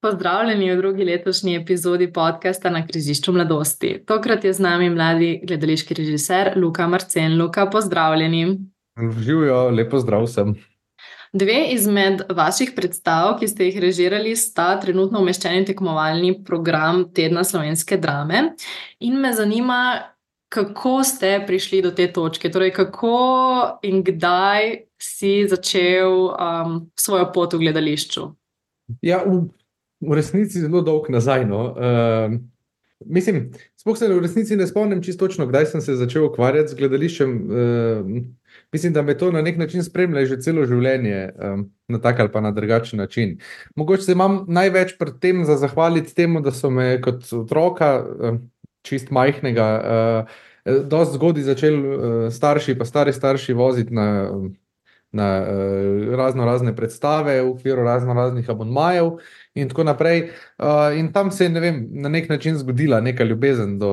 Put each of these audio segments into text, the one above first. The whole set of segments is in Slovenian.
Pozdravljeni v drugi letošnji epizodi podcasta na križišču mladosti. Tokrat je z nami mladi gledališki režiser Luka Marcen. Luka, pozdravljeni. Živijo, lepo zdrav vsem. Dve izmed vaših predstav, ki ste jih režirali, sta trenutno umeščeni v tekmovalni program Tedna slovenske drame. In me zanima, kako ste prišli do te točke, torej kako in kdaj si začel um, svojo pot v gledališču. Ja, v v resnici zelo dolg nazaj. No. Uh, mislim, spoh se v resnici ne spomnim čisto točno, kdaj sem se začel ukvarjati z gledališčem. Uh, mislim, da me to na nek način spremlja že celo življenje, um, na tak ali pa na drugačen način. Mogoče se imam največ pred tem za zahvaliti temu, da so me kot otroka, um, čist majhnega, uh, dosti zgodaj začeli uh, starši, pa stari starši voziti na. Um, na uh, razno razne predstave, v okviru razno raznih abonmajev, in tako naprej. Uh, in tam se je ne vem, na nek način zgodila neka ljubezen do,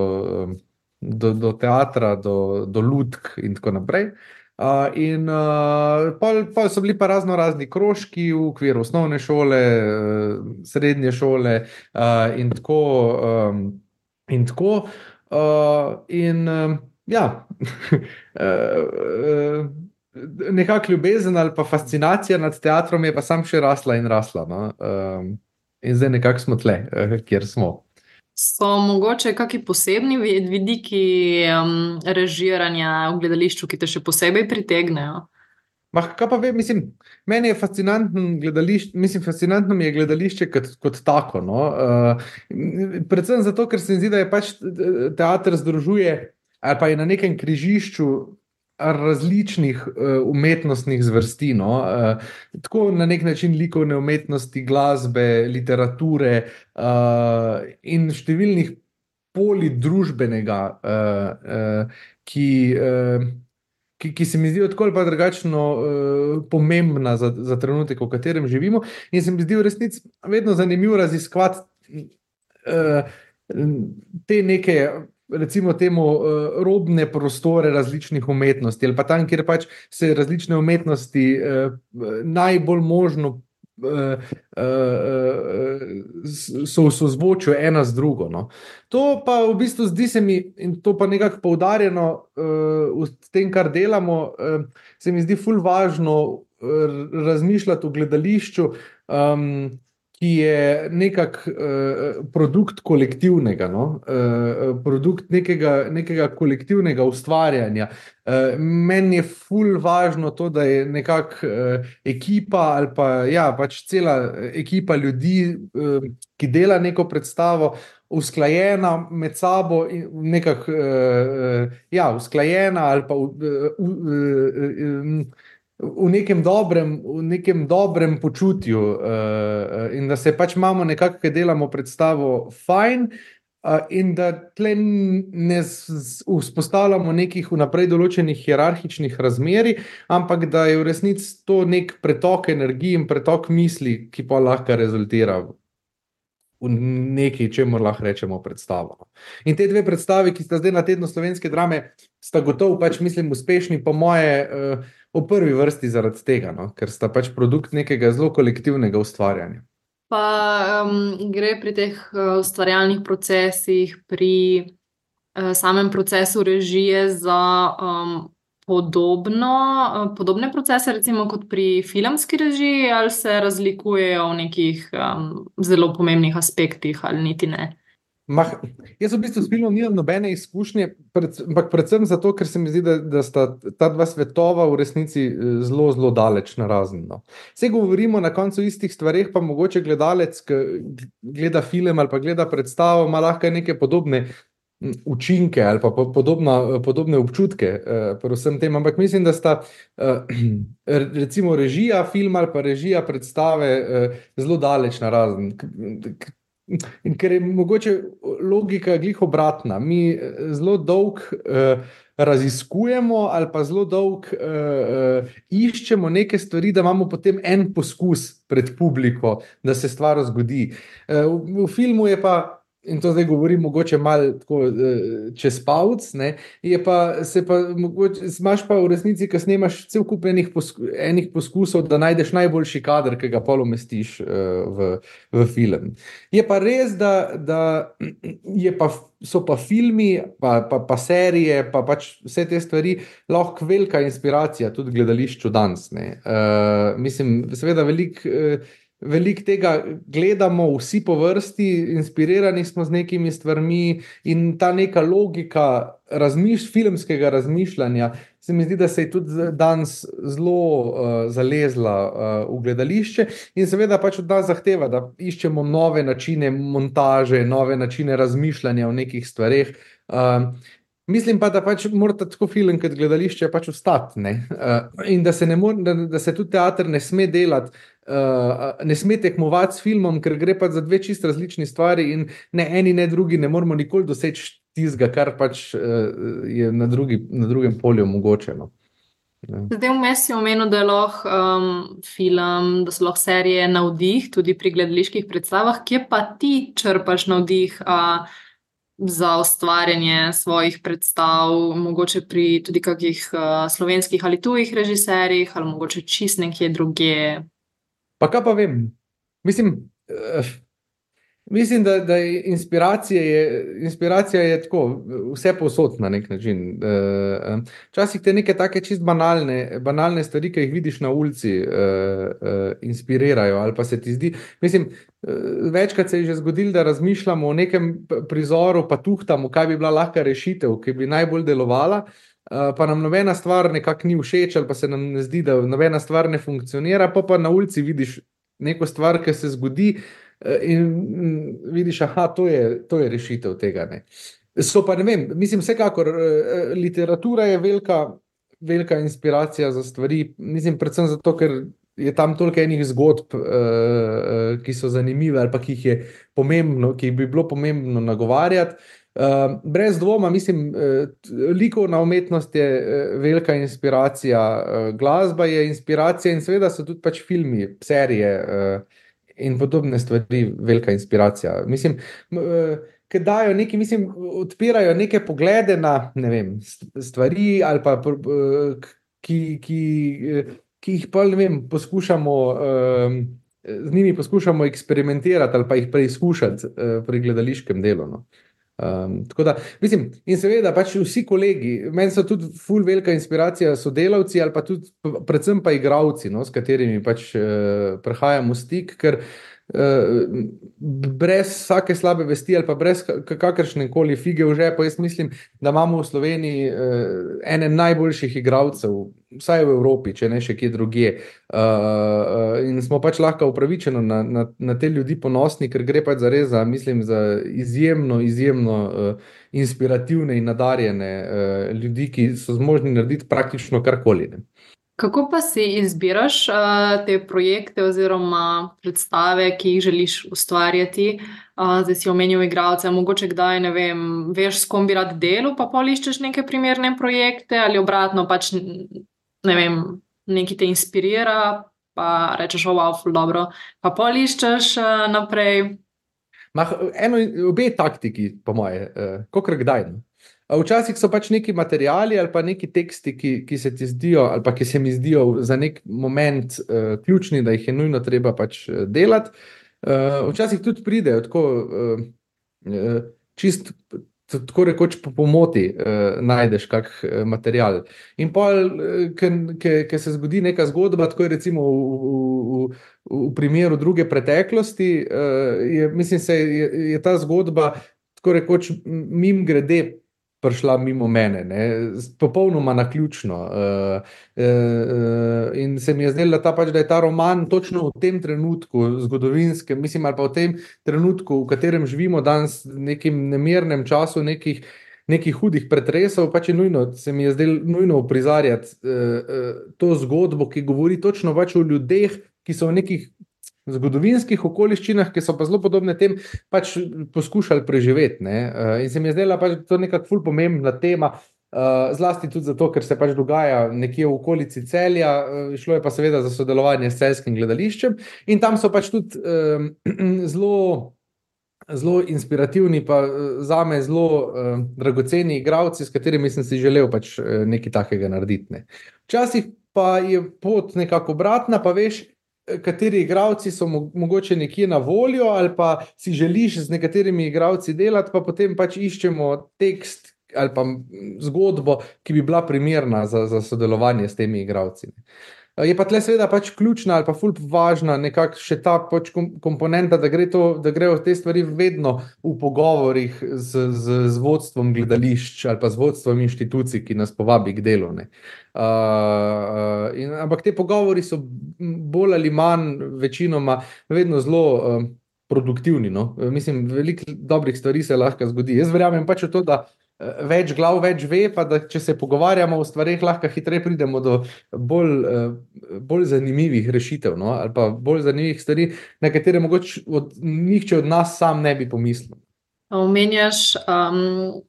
do, do teatra, do, do ludk in tako naprej. Uh, in uh, pol, pol so bili pa razno razni krožki v okviru osnovne šole, uh, srednje šole uh, in tako. Um, in tako uh, in uh, ja. uh, nekakšna ljubezen ali pa fascinacija nad teatrom je pa sam še rasla in rasla. No? Um, in zdaj nekako smo tle, uh, kjer smo. So mogoče kakšni posebni vidiki um, režiranja v gledališču, ki te še posebej pritegnejo? Mah, kaj pa vem, mislim, meni je fascinantno gledališče, mislim, fascinantno mi je gledališče kot, kot tako. No? Uh, predvsem zato, ker se mi zdi, da je pač teater združuje ali pa je na nekem križišču različnih uh, umetnostnih zvrsti. No? Uh, tako na nek način likovne umetnosti, glasbe, literature uh, in številnih poli družbenega, uh, uh, ki, uh, ki, ki se mi zdijo tako ali pa drugačno uh, pomembna za, za trenutek, v katerem živimo. In se mi zdi v resnici vedno zanimivo raziskovati uh, te neke recimo temu, uh, robne prostore različnih umetnosti, ali pa tam, kjer pač se različne umetnosti uh, najbolj možno. Uh, so v sozvočju ena z drugo. No. To pa v bistvu zdi se mi, in to pa nekako poudarjeno v tem, kar delamo, se mi zdi fulj važno uh, razmišljati o gledališču. Um, ki je nekako uh, produkt kolektivnega, no? uh, produkt nekega, nekega kolektivnega ustvarjanja. Uh, meni je fully važno to, da je nekako uh, ekipa ali pa, ja, pač cela ekipa ljudi, uh, ki dela neko predstavo. Usklajena med sabo, nekako uh, ja, usklajena, ali pa uh, uh, uh, uh, v nekem dobrem, v nekem dobrem počutju uh, in da se pač imamo nekako, ki delamo predstavo fajn. Uh, in da tle ne vzpostavljamo nekih vnaprej določenih hierarhičnih razmeri, ampak da je v resnici to nek pretok energije in pretok misli, ki pa lahko rezultira v nekaj, če moramo lahko rečemo, predstavo. In te dve predstavi, ki sta zdaj na tednu slovenske drame, sta gotovo, pač mislim, uspešni, po moje. Uh, v prvi vrsti zaradi tega, no? ker sta pač produkt nekega zelo kolektivnega ustvarjanja. Pa um, gre pri teh uh, ustvarjalnih procesih, pri uh, samem procesu režije za um, podobno, uh, podobne procese, recimo kot pri filmski režiji, ali se razlikujejo v nekih um, zelo pomembnih aspektih, ali niti ne. Mah, jaz v bistvu s filmom nimam nobene izkušnje, ampak predvsem zato, ker se mi zdi, da, da sta ta dva svetova v resnici eh, zelo, zelo daleč na razno. Vse govorimo na koncu istih stvareh, pa mogoče gledalec, ki gleda film ali pa gleda predstavo, ima lahko neke podobne učinke ali pa podobna, podobne občutke eh, pri vsem tem. Ampak mislim, da sta eh, recimo režija filma ali pa režija predstave zelo daleč na razno. In ker je mogoče logika glih obratna, mi eh, zelo dolg uh, raziskujemo ali pa zelo dolg uh, uh, iščemo neke stvari, da imamo potem en poskus pred publiko, da se stvar zgodi. Uh, v, v filmu je pa in to zdaj govorim, mogoče malo tako, uh, čez je pa pa mogoče, imaš pa v resnici, ki snemaš cel kup enih, posku, enih poskusov, da najdeš najboljši kader, ki ga polomestiš uh, v, v film. Je pa res, da, da pa, so pa filmi, pa, pa, pa serije, pa pač vse te stvari lahko velika inspiracija tudi gledališču danes. Uh, mislim, seveda veliko. Uh, veliko tega gledamo, vsi po vrsti, inspirirani smo z nekimi stvarmi in ta neka logika razmiš, filmskega razmišljanja. Se mi zdi, da se je tudi danes zelo uh, zalezla uh, v gledališče, in seveda pač od nas zahteva, da iščemo nove načine montaže, nove načine razmišljanja o nekih stvareh. Uh, mislim pa, da pač mora tako film kot gledališče pač ostati. Uh, in da se, more, da, da se tudi teater ne sme delati uh, ne sme tekmovati s filmom, ker gre pa za dve čist različni stvari in ne eni, ne drugi ne moramo nikoli doseči tistega, kar pač uh, je na, drugi, na drugem polju mogoče. No. Ja. Zdaj, vmes je omenil, da je lahko um, film, da so lahko serije navdih tudi pri gledaliških predstavah. Kje pa ti črpaš navdih uh, za ustvarjanje svojih predstav, mogoče pri tudi kakih uh, slovenskih ali tujih režiserjih, ali mogoče čist nekje drugje? Pa kaj pa vem? Mislim, uh, mislim da, da je inspiracija, je, inspiracija je tako, vse posod na nek način. Eh, včasih uh, te neke take čist banalne, banalne stvari, ki jih vidiš na ulici, uh, uh, inspirirajo. Ali pa se ti zdi, mislim. Večkrat se je že zgodilo, da razmišljamo o nekem prizoru, pa tuhtamo, kaj bi bila lahka rešitev, ki bi najbolj delovala, pa nam nobena stvar nekako ni všeč, ali pa se nam ne zdi, da nobena stvar ne funkcionira, pa pa na ulici vidiš neko stvar, ki se zgodi in vidiš, da to, to je rešitev tega. Ne. So pa ne vem, mislim, vsekakor literatura je velika, velika inspiracija za stvari, mislim, predvsem zato, ker. Je tam toliko enih zgodb, ki so zanimive, ali pa ki jih je pomembno, ki bi bilo pomembno nagovarjati. Uh, brez dvoma, mislim, uh, likovna umetnost je uh, velika inspiracija, uh, glasba je inspiracija in seveda so tudi pač filmi, serije uh, in podobne stvari, velika inspiracija. Mislim, uh, ki dajo neki, mislim, odpirajo neke poglede na ne vem, stvari ali pa uh, ki, ki, ki jih pa ne vem, poskušamo. Uh, Z njimi poskušamo eksperimentirati ali pa jih preizkušati uh, pri gledališkem delu. No. Um, da, mislim, in seveda, pač vsi kolegi, meni so tudi ful velika inspiracija, sodelavci ali pa tudi, predvsem pa igravci, no, s katerimi pač uh, prehajamo stik, ker Uh, brez vsake slabe vesti ali pa brez kakršne koli fige v žepu, jaz mislim, da imamo v Sloveniji uh, ene najboljših igralcev, vsaj v Evropi, če ne še kje drugje. Uh, in smo pač lahko upravičeno na, na, na te ljudi ponosni, ker gre pač za res, za, mislim, za izjemno, izjemno inspirativne in nadarjene ljudi, ki so zmožni narediti praktično karkoli. Ne. Kako pa si izbiraš uh, te projekte oziroma predstave, ki jih želiš ustvarjati? Uh, zdaj si omenil igralce, mogoče kdaj ne vem, veš, s kom bi rad delo, pa poliščeš neke primerne projekte ali obratno, pač ne vem, nekaj te inspirira, pa rečeš, wow, ful dobro, pa poliščeš uh, naprej. Mah, eno, obe taktiki, po moje, uh, kako kdaj. Ne? Včasih so pač neki materiali ali pa neki teksti, ki, ki se ti zdijo, ali pa ki se mi zdijo za nek moment uh, ključni, da jih je nujno treba pač eh, delati. Uh, včasih tudi pridejo tako uh, čist. Tako rekoč po pomoti eh, najdeš kak material. In pa, ker se zgodi neka zgodba, tako je recimo v, v, v, v primeru druge preteklosti, eh, je, mislim, se je, je ta zgodba tako rekoč mim grede prišla mimo mene, ne, popolnoma na ključno. Uh, uh, uh, in se mi je zdelo, da, pač, da je ta roman točno v tem trenutku, zgodovinskem, mislim, ali pa v tem trenutku, v katerem živimo danes, v nekem nemirnem času, nekih. Nekih hudih pretresov, pa če nujno, se mi je zdelo nujno uprizarjati uh, uh, to zgodbo, ki govori točno pač o ljudeh, ki so v nekih zgodovinskih okoliščinah, ki so pa zelo podobne tem, pač poskušali preživeti. Ne? Eh, in se mi je zdela pač to nekako ful pomembna tema. Uh, zlasti tudi zato, ker se pač dogaja nekje v okolici celja, uh, šlo je pa seveda za sodelovanje s celskim gledališčem, in tam so pač tudi um, zelo zelo inspirativni, pa za me zelo uh, dragoceni igravci, s katerimi sem si želel pač nekaj takega narediti. Ne. Včasih pa je pot nekako obratna, pa veš, kateri igravci so mo mogoče nekje na voljo, ali pa si želiš z nekaterimi igravci delati, pa potem pač iščemo tekst. Ali pa zgodbo, ki bi bila primerna za, za sodelovanje s temi igravci. Je pa tle, seveda, pač ključna ali pa fulp važna nekakšna še ta pač komponenta, da, gre to, da grejo te stvari vedno v pogovorih z, z, z vodstvom gledališč ali pa z vodstvom inštitucij, ki nas povabi k delu. Uh, uh, in, ampak te pogovori so bolj ali manj, večinoma, vedno zelo. Uh, Produktivni. No? Mislim, veliko dobrih stvari se lahko zgodi. Jaz verjamem pač v to, da uh, več glav, več ve, pa da če se pogovarjamo o stvarih, lahko hitreje pridemo do bolj, eh, bolj zanimivih rešitev, no? ali pa bolj zanimivih stvari, na katere mogoče od, nihče od nas sam ne bi pomislil. Omenjaš, um,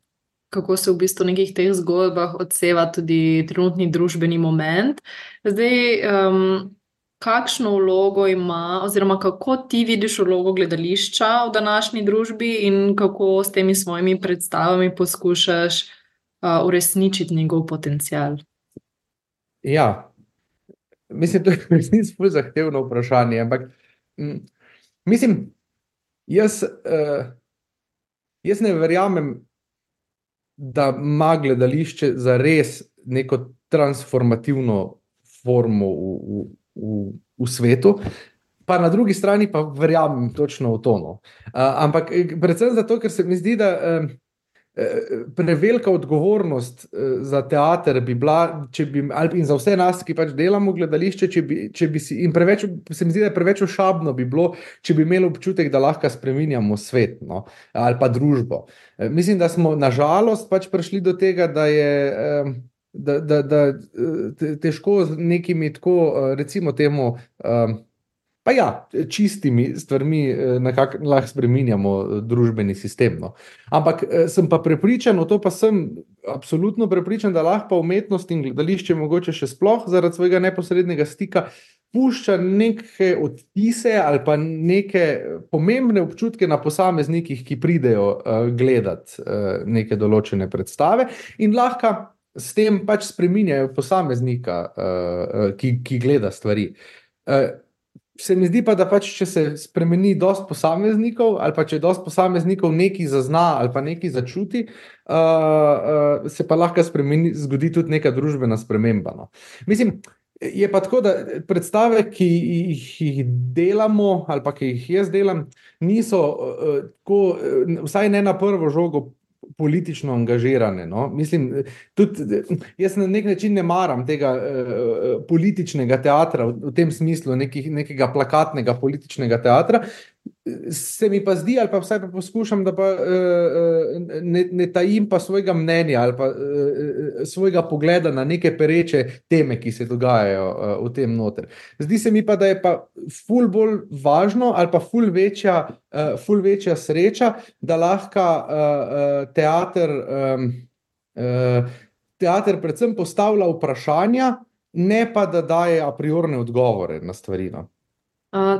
kako se v bistvu v nekih teh zgodbah odseva tudi trenutni družbeni moment. Zdaj, um, kakšno vlogo ima, oziroma kako ti vidiš vlogo gledališča v današnji družbi in kako s temi svojimi predstavami poskušaš uh, uresničiti njegov potencial? Ja, mislim, da je to resnično zahtevno vprašanje. Ampak, m, mislim, jaz, uh, jaz ne verjamem, da ima gledališče za res neko transformativno formo v, v, v, v svetu. Pa na drugi strani pa verjamem točno v tono. Uh, ampak eh, predvsem zato, ker se mi zdi, da uh, prevelika odgovornost uh, za teater bi bila, bi, in za vse nas, ki pač delamo v gledališče, če bi, če bi si, in preveč, se mi zdi, da je preveč ošabno bi bilo, če bi imeli občutek, da lahko spremenjamo svet no, ali pa družbo. Uh, mislim, da smo nažalost pač prišli do tega, da je. Uh, da, da, da težko z nekimi tako, recimo, temu, pa ja, čistimi stvarmi, nekako lahko spremenjamo družbeni sistem. No. Ampak sem pa prepričan, to pa sem absolutno prepričan, da lahko umetnost in gledališče, mogoče še sploh zaradi svojega neposrednega stika. Pušča neke odtise ali pa neke pomembne občutke na posameznikih, ki pridejo uh, gledati uh, neke določene predstave, in lahko s tem pač spremenjajo posameznika, uh, ki, ki gleda stvari. Uh, se mi zdi pa, da pač, če se spremeni dost posameznikov, ali pa če dost posameznikov nekaj zazna ali pa nekaj začuti, uh, uh, se pa lahko spremeni, zgodi tudi neka družbena sprememba. No. Mislim. Je pa tako, da predstave, ki jih delamo, ali pa ki jih jaz delam, niso, uh, tako, vsaj ne na prvo žogo, politično angažirane. No? Mislim, tudi jaz na nek način ne maram tega uh, političnega teatra v, v tem smislu, nekih, nekega plakatnega političnega teatra, Se mi pa zdi, ali pa vsaj pa poskušam, da pa, uh, ne, ne tajim pa svojega mnenja ali pa uh, svojega pogleda na neke pereče teme, ki se dogajajo v tem noter. Zdi se mi pa, da je pa ful bolj važno ali pa ful večja, ful večja sreča, da lahko teater, teater predvsem postavlja vprašanja, ne pa da daje a priorne odgovore na stvari. No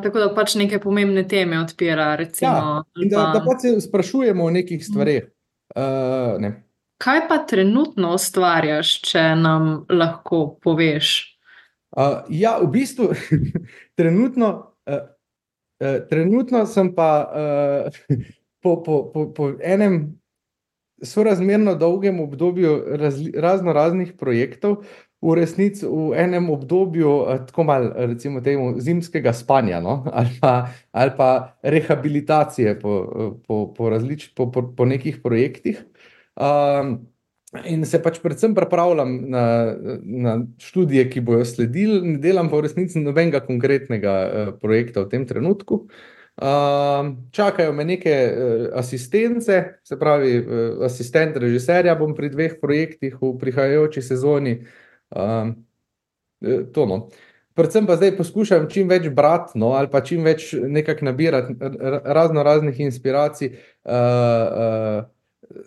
tako da pač neke pomembne teme odpira. Recimo, ja, da, pa... da pa se sprašujemo o nekih stvareh. Uh, ne. Kaj pa trenutno ustvarjaš, če nam lahko poveš? Uh, ja, v bistvu trenutno, uh, uh, trenutno sem pa uh, po, po, po, po enem sorazmerno dolgem obdobju razli, razno raznih projektov, v resnici v enem obdobju, eh, tako malo, recimo, temu, zimskega spanja no? ali, pa, ali pa rehabilitacije po, po, po, različ, po, po, po nekih projektih. Um, in se pač predvsem pripravljam na, na študije, ki bojo sledili, ne delam pa v resnici nobenega konkretnega uh, projekta v tem trenutku. Uh, čakajo me neke uh, asistence, se pravi, uh, asistent režiserja bom pri dveh projektih v prihajajoči sezoni. Uh, Um, to no. Predvsem pa zdaj poskušam čim več brati, no, ali pa čim več nekako nabirati razno raznih inspiracij uh, uh,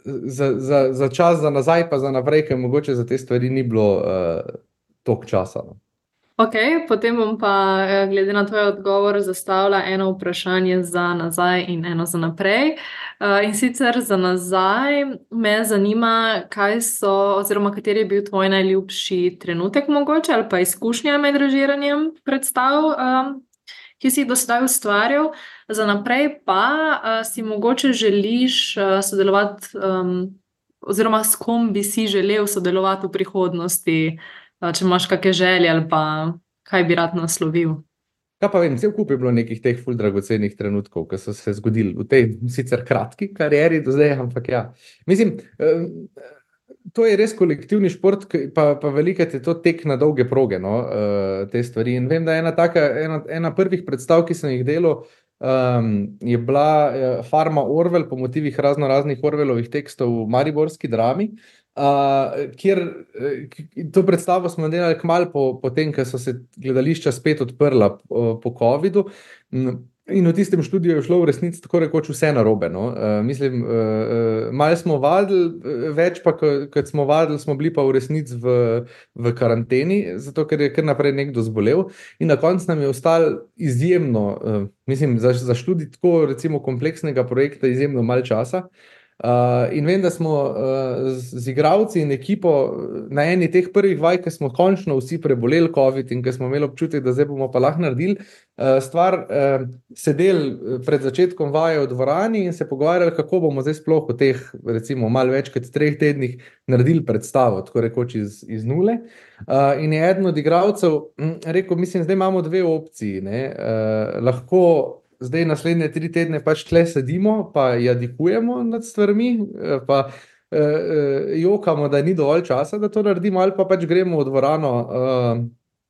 za, za, za čas, za nazaj, pa za naprej, ker mogoče za te stvari ni bilo uh, toliko časa. No. Ok, potem bom pa, eh, glede na tvoj odgovor, zastavila eno vprašanje za nazaj in eno za naprej. Uh, in sicer za nazaj me zanima, kaj so, oziroma kateri je bil tvoj najljubši trenutek, mogoče ali pa izkušnja med režiranjem predstav, um, ki si jih do sedaj ustvarjal. Za naprej pa si mogoče želiš sodelovati, oziroma s kom bi si želel sodelovati v prihodnosti. Uh, če imaš kakšne želje ali pa kaj bi rad naslovil. Kaj pa vem, cel kup je bilo nekih teh ful dragocenih trenutkov, ki so se zgodili v tej sicer kratki karieri do zdaj, ampak ja. Mislim, to je res kolektivni šport, pa, pa veliko je to tek na dolge proge, no, te stvari. In vem, da je ena, taka, ena, ena prvih predstav, ki sem jih delal, um, je bila Farma Orwell po motivih razno raznih Orwellovih tekstov v Mariborski drami. Uh, kjer to predstavo smo delali kmalo po, po tem, ko so se gledališča spet odprla po, po COVID-u. In v tistem študiju je šlo v resnici tako rekoč vse na robe. No? Uh, mislim, uh, malo smo vadili, več pa kot smo vadili, smo bili pa v resnici v, v karanteni, zato ker je kar naprej nekdo zbolel. In na koncu nam je ostalo izjemno, uh, mislim, za, za študij tako recimo kompleksnega projekta, izjemno malo časa. Uh, Uh, in vem, da smo uh, z, z igravci in ekipo na eni teh prvih vaj, ki smo končno vsi preboleli COVID in ki smo imeli občutek, da zdaj bomo pa lahko naredili uh, stvar, uh, sedeli pred začetkom vaje v dvorani in se pogovarjali, kako bomo zdaj sploh v teh, recimo, malo več kot treh tednih naredili predstavo, tako rekoč iz, iz nule. Uh, in je eden od igravcev rekel: Mislim, zdaj imamo dve opciji. Uh, lahko zdaj naslednje tri tedne pač tle sedimo, pa jadikujemo nad stvarmi, eh, pa uh, jokamo, da ni dovolj časa, da to naredimo, ali pa pač gremo v dvorano uh,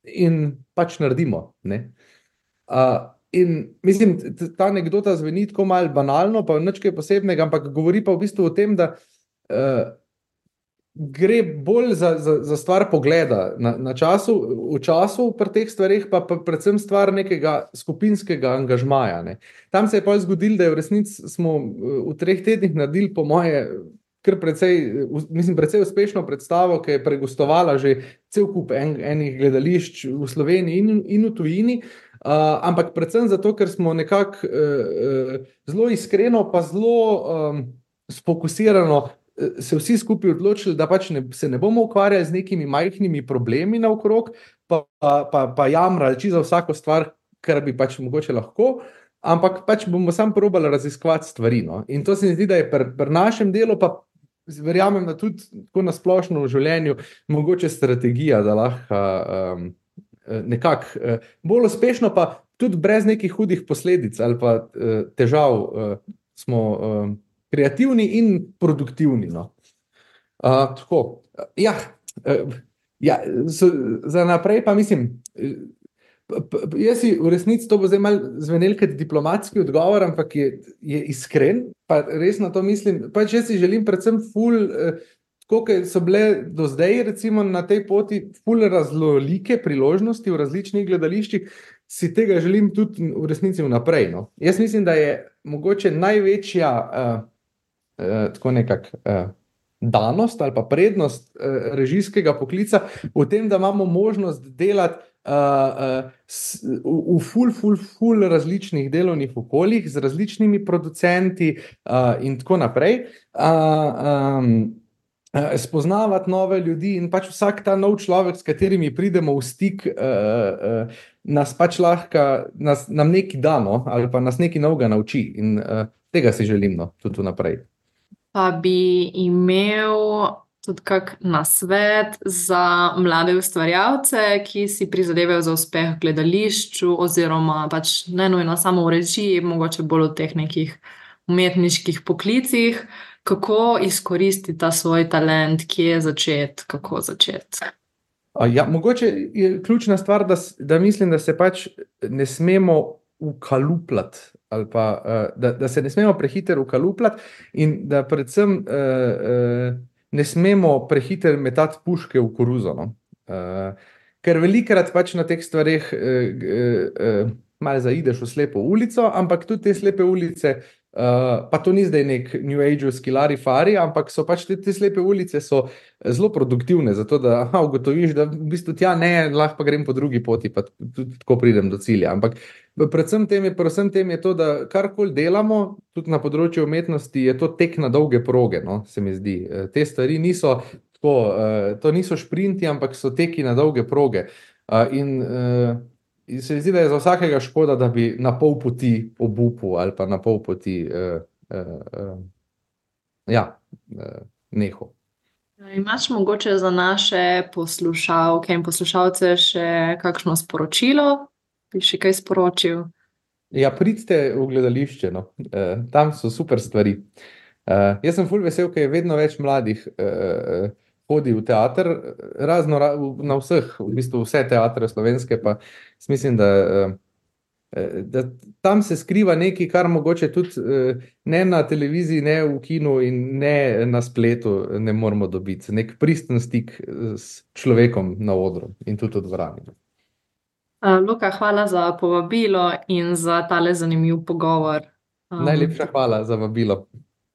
in pač naredimo. Uh, in mislim, ta anekdota zveni tako malce banalno, pa nekaj posebnega, ampak govori pa v bistvu o tem, da. Uh, gre bolj za, za, za stvar pogleda na, na času, v času pri teh stvarih, pa, pa predvsem stvar nekega skupinskega angažmaja. Ne. Tam se je pa zgodilo, da je v resnici smo v treh tednih naredili, po moje, kar precej, mislim, precej uspešno predstavo, ki je pregostovala že cel kup en, enih gledališč v Sloveniji in, in v tujini. Uh, ampak predvsem zato, ker smo nekako uh, uh, zelo iskreno, pa zelo um, sfokusirano se vsi skupaj odločili, da pač ne, se ne bomo ukvarjali z nekimi majhnimi problemi naokrog, pa, pa, pa, pa jamrali za vsako stvar, kar bi pač mogoče lahko, ampak pač bomo sam probali raziskovati stvari. No? In to se mi zdi, da je pri pr našem delu, pa verjamem, da tudi na splošno v življenju, mogoče strategija, da lahko um, nekako uh, bolj uspešno, pa tudi brez nekih hudih posledic ali pa uh, težav uh, smo. Kreativni in produktivni. No. Uh, tako. Ja, uh, ja, za naprej pa mislim. Jaz si v resnici to bo zdaj malo zvenel kot diplomatski odgovor, ampak je, je iskren, pa res na to mislim. Pač jaz si želim predvsem ful, kot so bile do zdaj, recimo na tej poti, ful raznolike priložnosti v različnih gledališčih, si tega želim tudi v resnici vnaprej. No. Jaz mislim, da je mogoče največja. Uh, Eh, tako nekako eh, danost ali pa prednost eh, režijskega poklica v tem, da imamo možnost delati. Uh, uh, v ful, ful, ful različnih delovnih okoljih, z različnimi producenti, uh, in tako naprej, uh, um, spoznavati nove ljudi, in pač vsak ta nov človek, s katerimi pridemo v stik, uh, uh, nas pač lahko, nas, nam nekaj da, no, ali pa nas nekaj novega nauči. In uh, tega si želim, no, tudi naprej pa bi imel tudi kak nasvet za mlade ustvarjalce, ki si prizadevajo za uspeh v gledališču, oziroma pač ne nujno samo v režiji, mogoče bolj v teh nekih umetniških poklicih, kako izkoristiti ta svoj talent, kje začeti, kako začeti. Ja, mogoče je ključna stvar, da, da mislim, da se pač ne smemo ukalupljati ali pa uh, da, da se ne smemo prehitro ukalupljati, in da predvsem uh, uh, ne smemo prehitro metati puške v koruzo. No? Uh, ker velikrat pač na teh stvareh uh, uh, uh, malo zaideš v slepo ulico, ampak tudi te slepe ulice Uh, pa to ni zdaj nek New Age-ovski larifari, ampak so pač te, te slepe ulice zelo produktivne, zato da aha, ugotoviš, da v bistvu tja ne, lahko pa grem po drugi poti, pa tudi tako pridem do cilja. Ampak predvsem tem je, predvsem tem je to, da karkoli delamo, tudi na področju umetnosti, je to tek na dolge proge, no, se mi zdi. E, te stvari niso tako, uh, to niso šprinti, ampak so teki na dolge proge. Uh, in, uh, In se mi zdi, da je za vsakega škoda, da bi na pol poti obupal ali pa na pol poti uh, uh, ja, uh, nehal. Imaš mogoče za naše poslušalke in poslušalce še kakšno sporočilo, bi še kaj sporočil? Ja, pridite v gledališče, no. uh, tam so super stvari. Uh, jaz sem fulj vesel, ker je vedno več mladih. Uh, hodi v teater, razno na vseh, v bistvu vse teatre slovenske, pa mislim, da, eh, da tam se skriva nekaj, kar mogoče tudi eh, ne na televiziji, ne v kinu in ne na spletu ne moramo dobiti. Nek pristen stik eh, s človekom na odru in tudi v dvorani. Luka, hvala za povabilo in za tale zanimiv pogovor. Najlepša hvala za vabilo.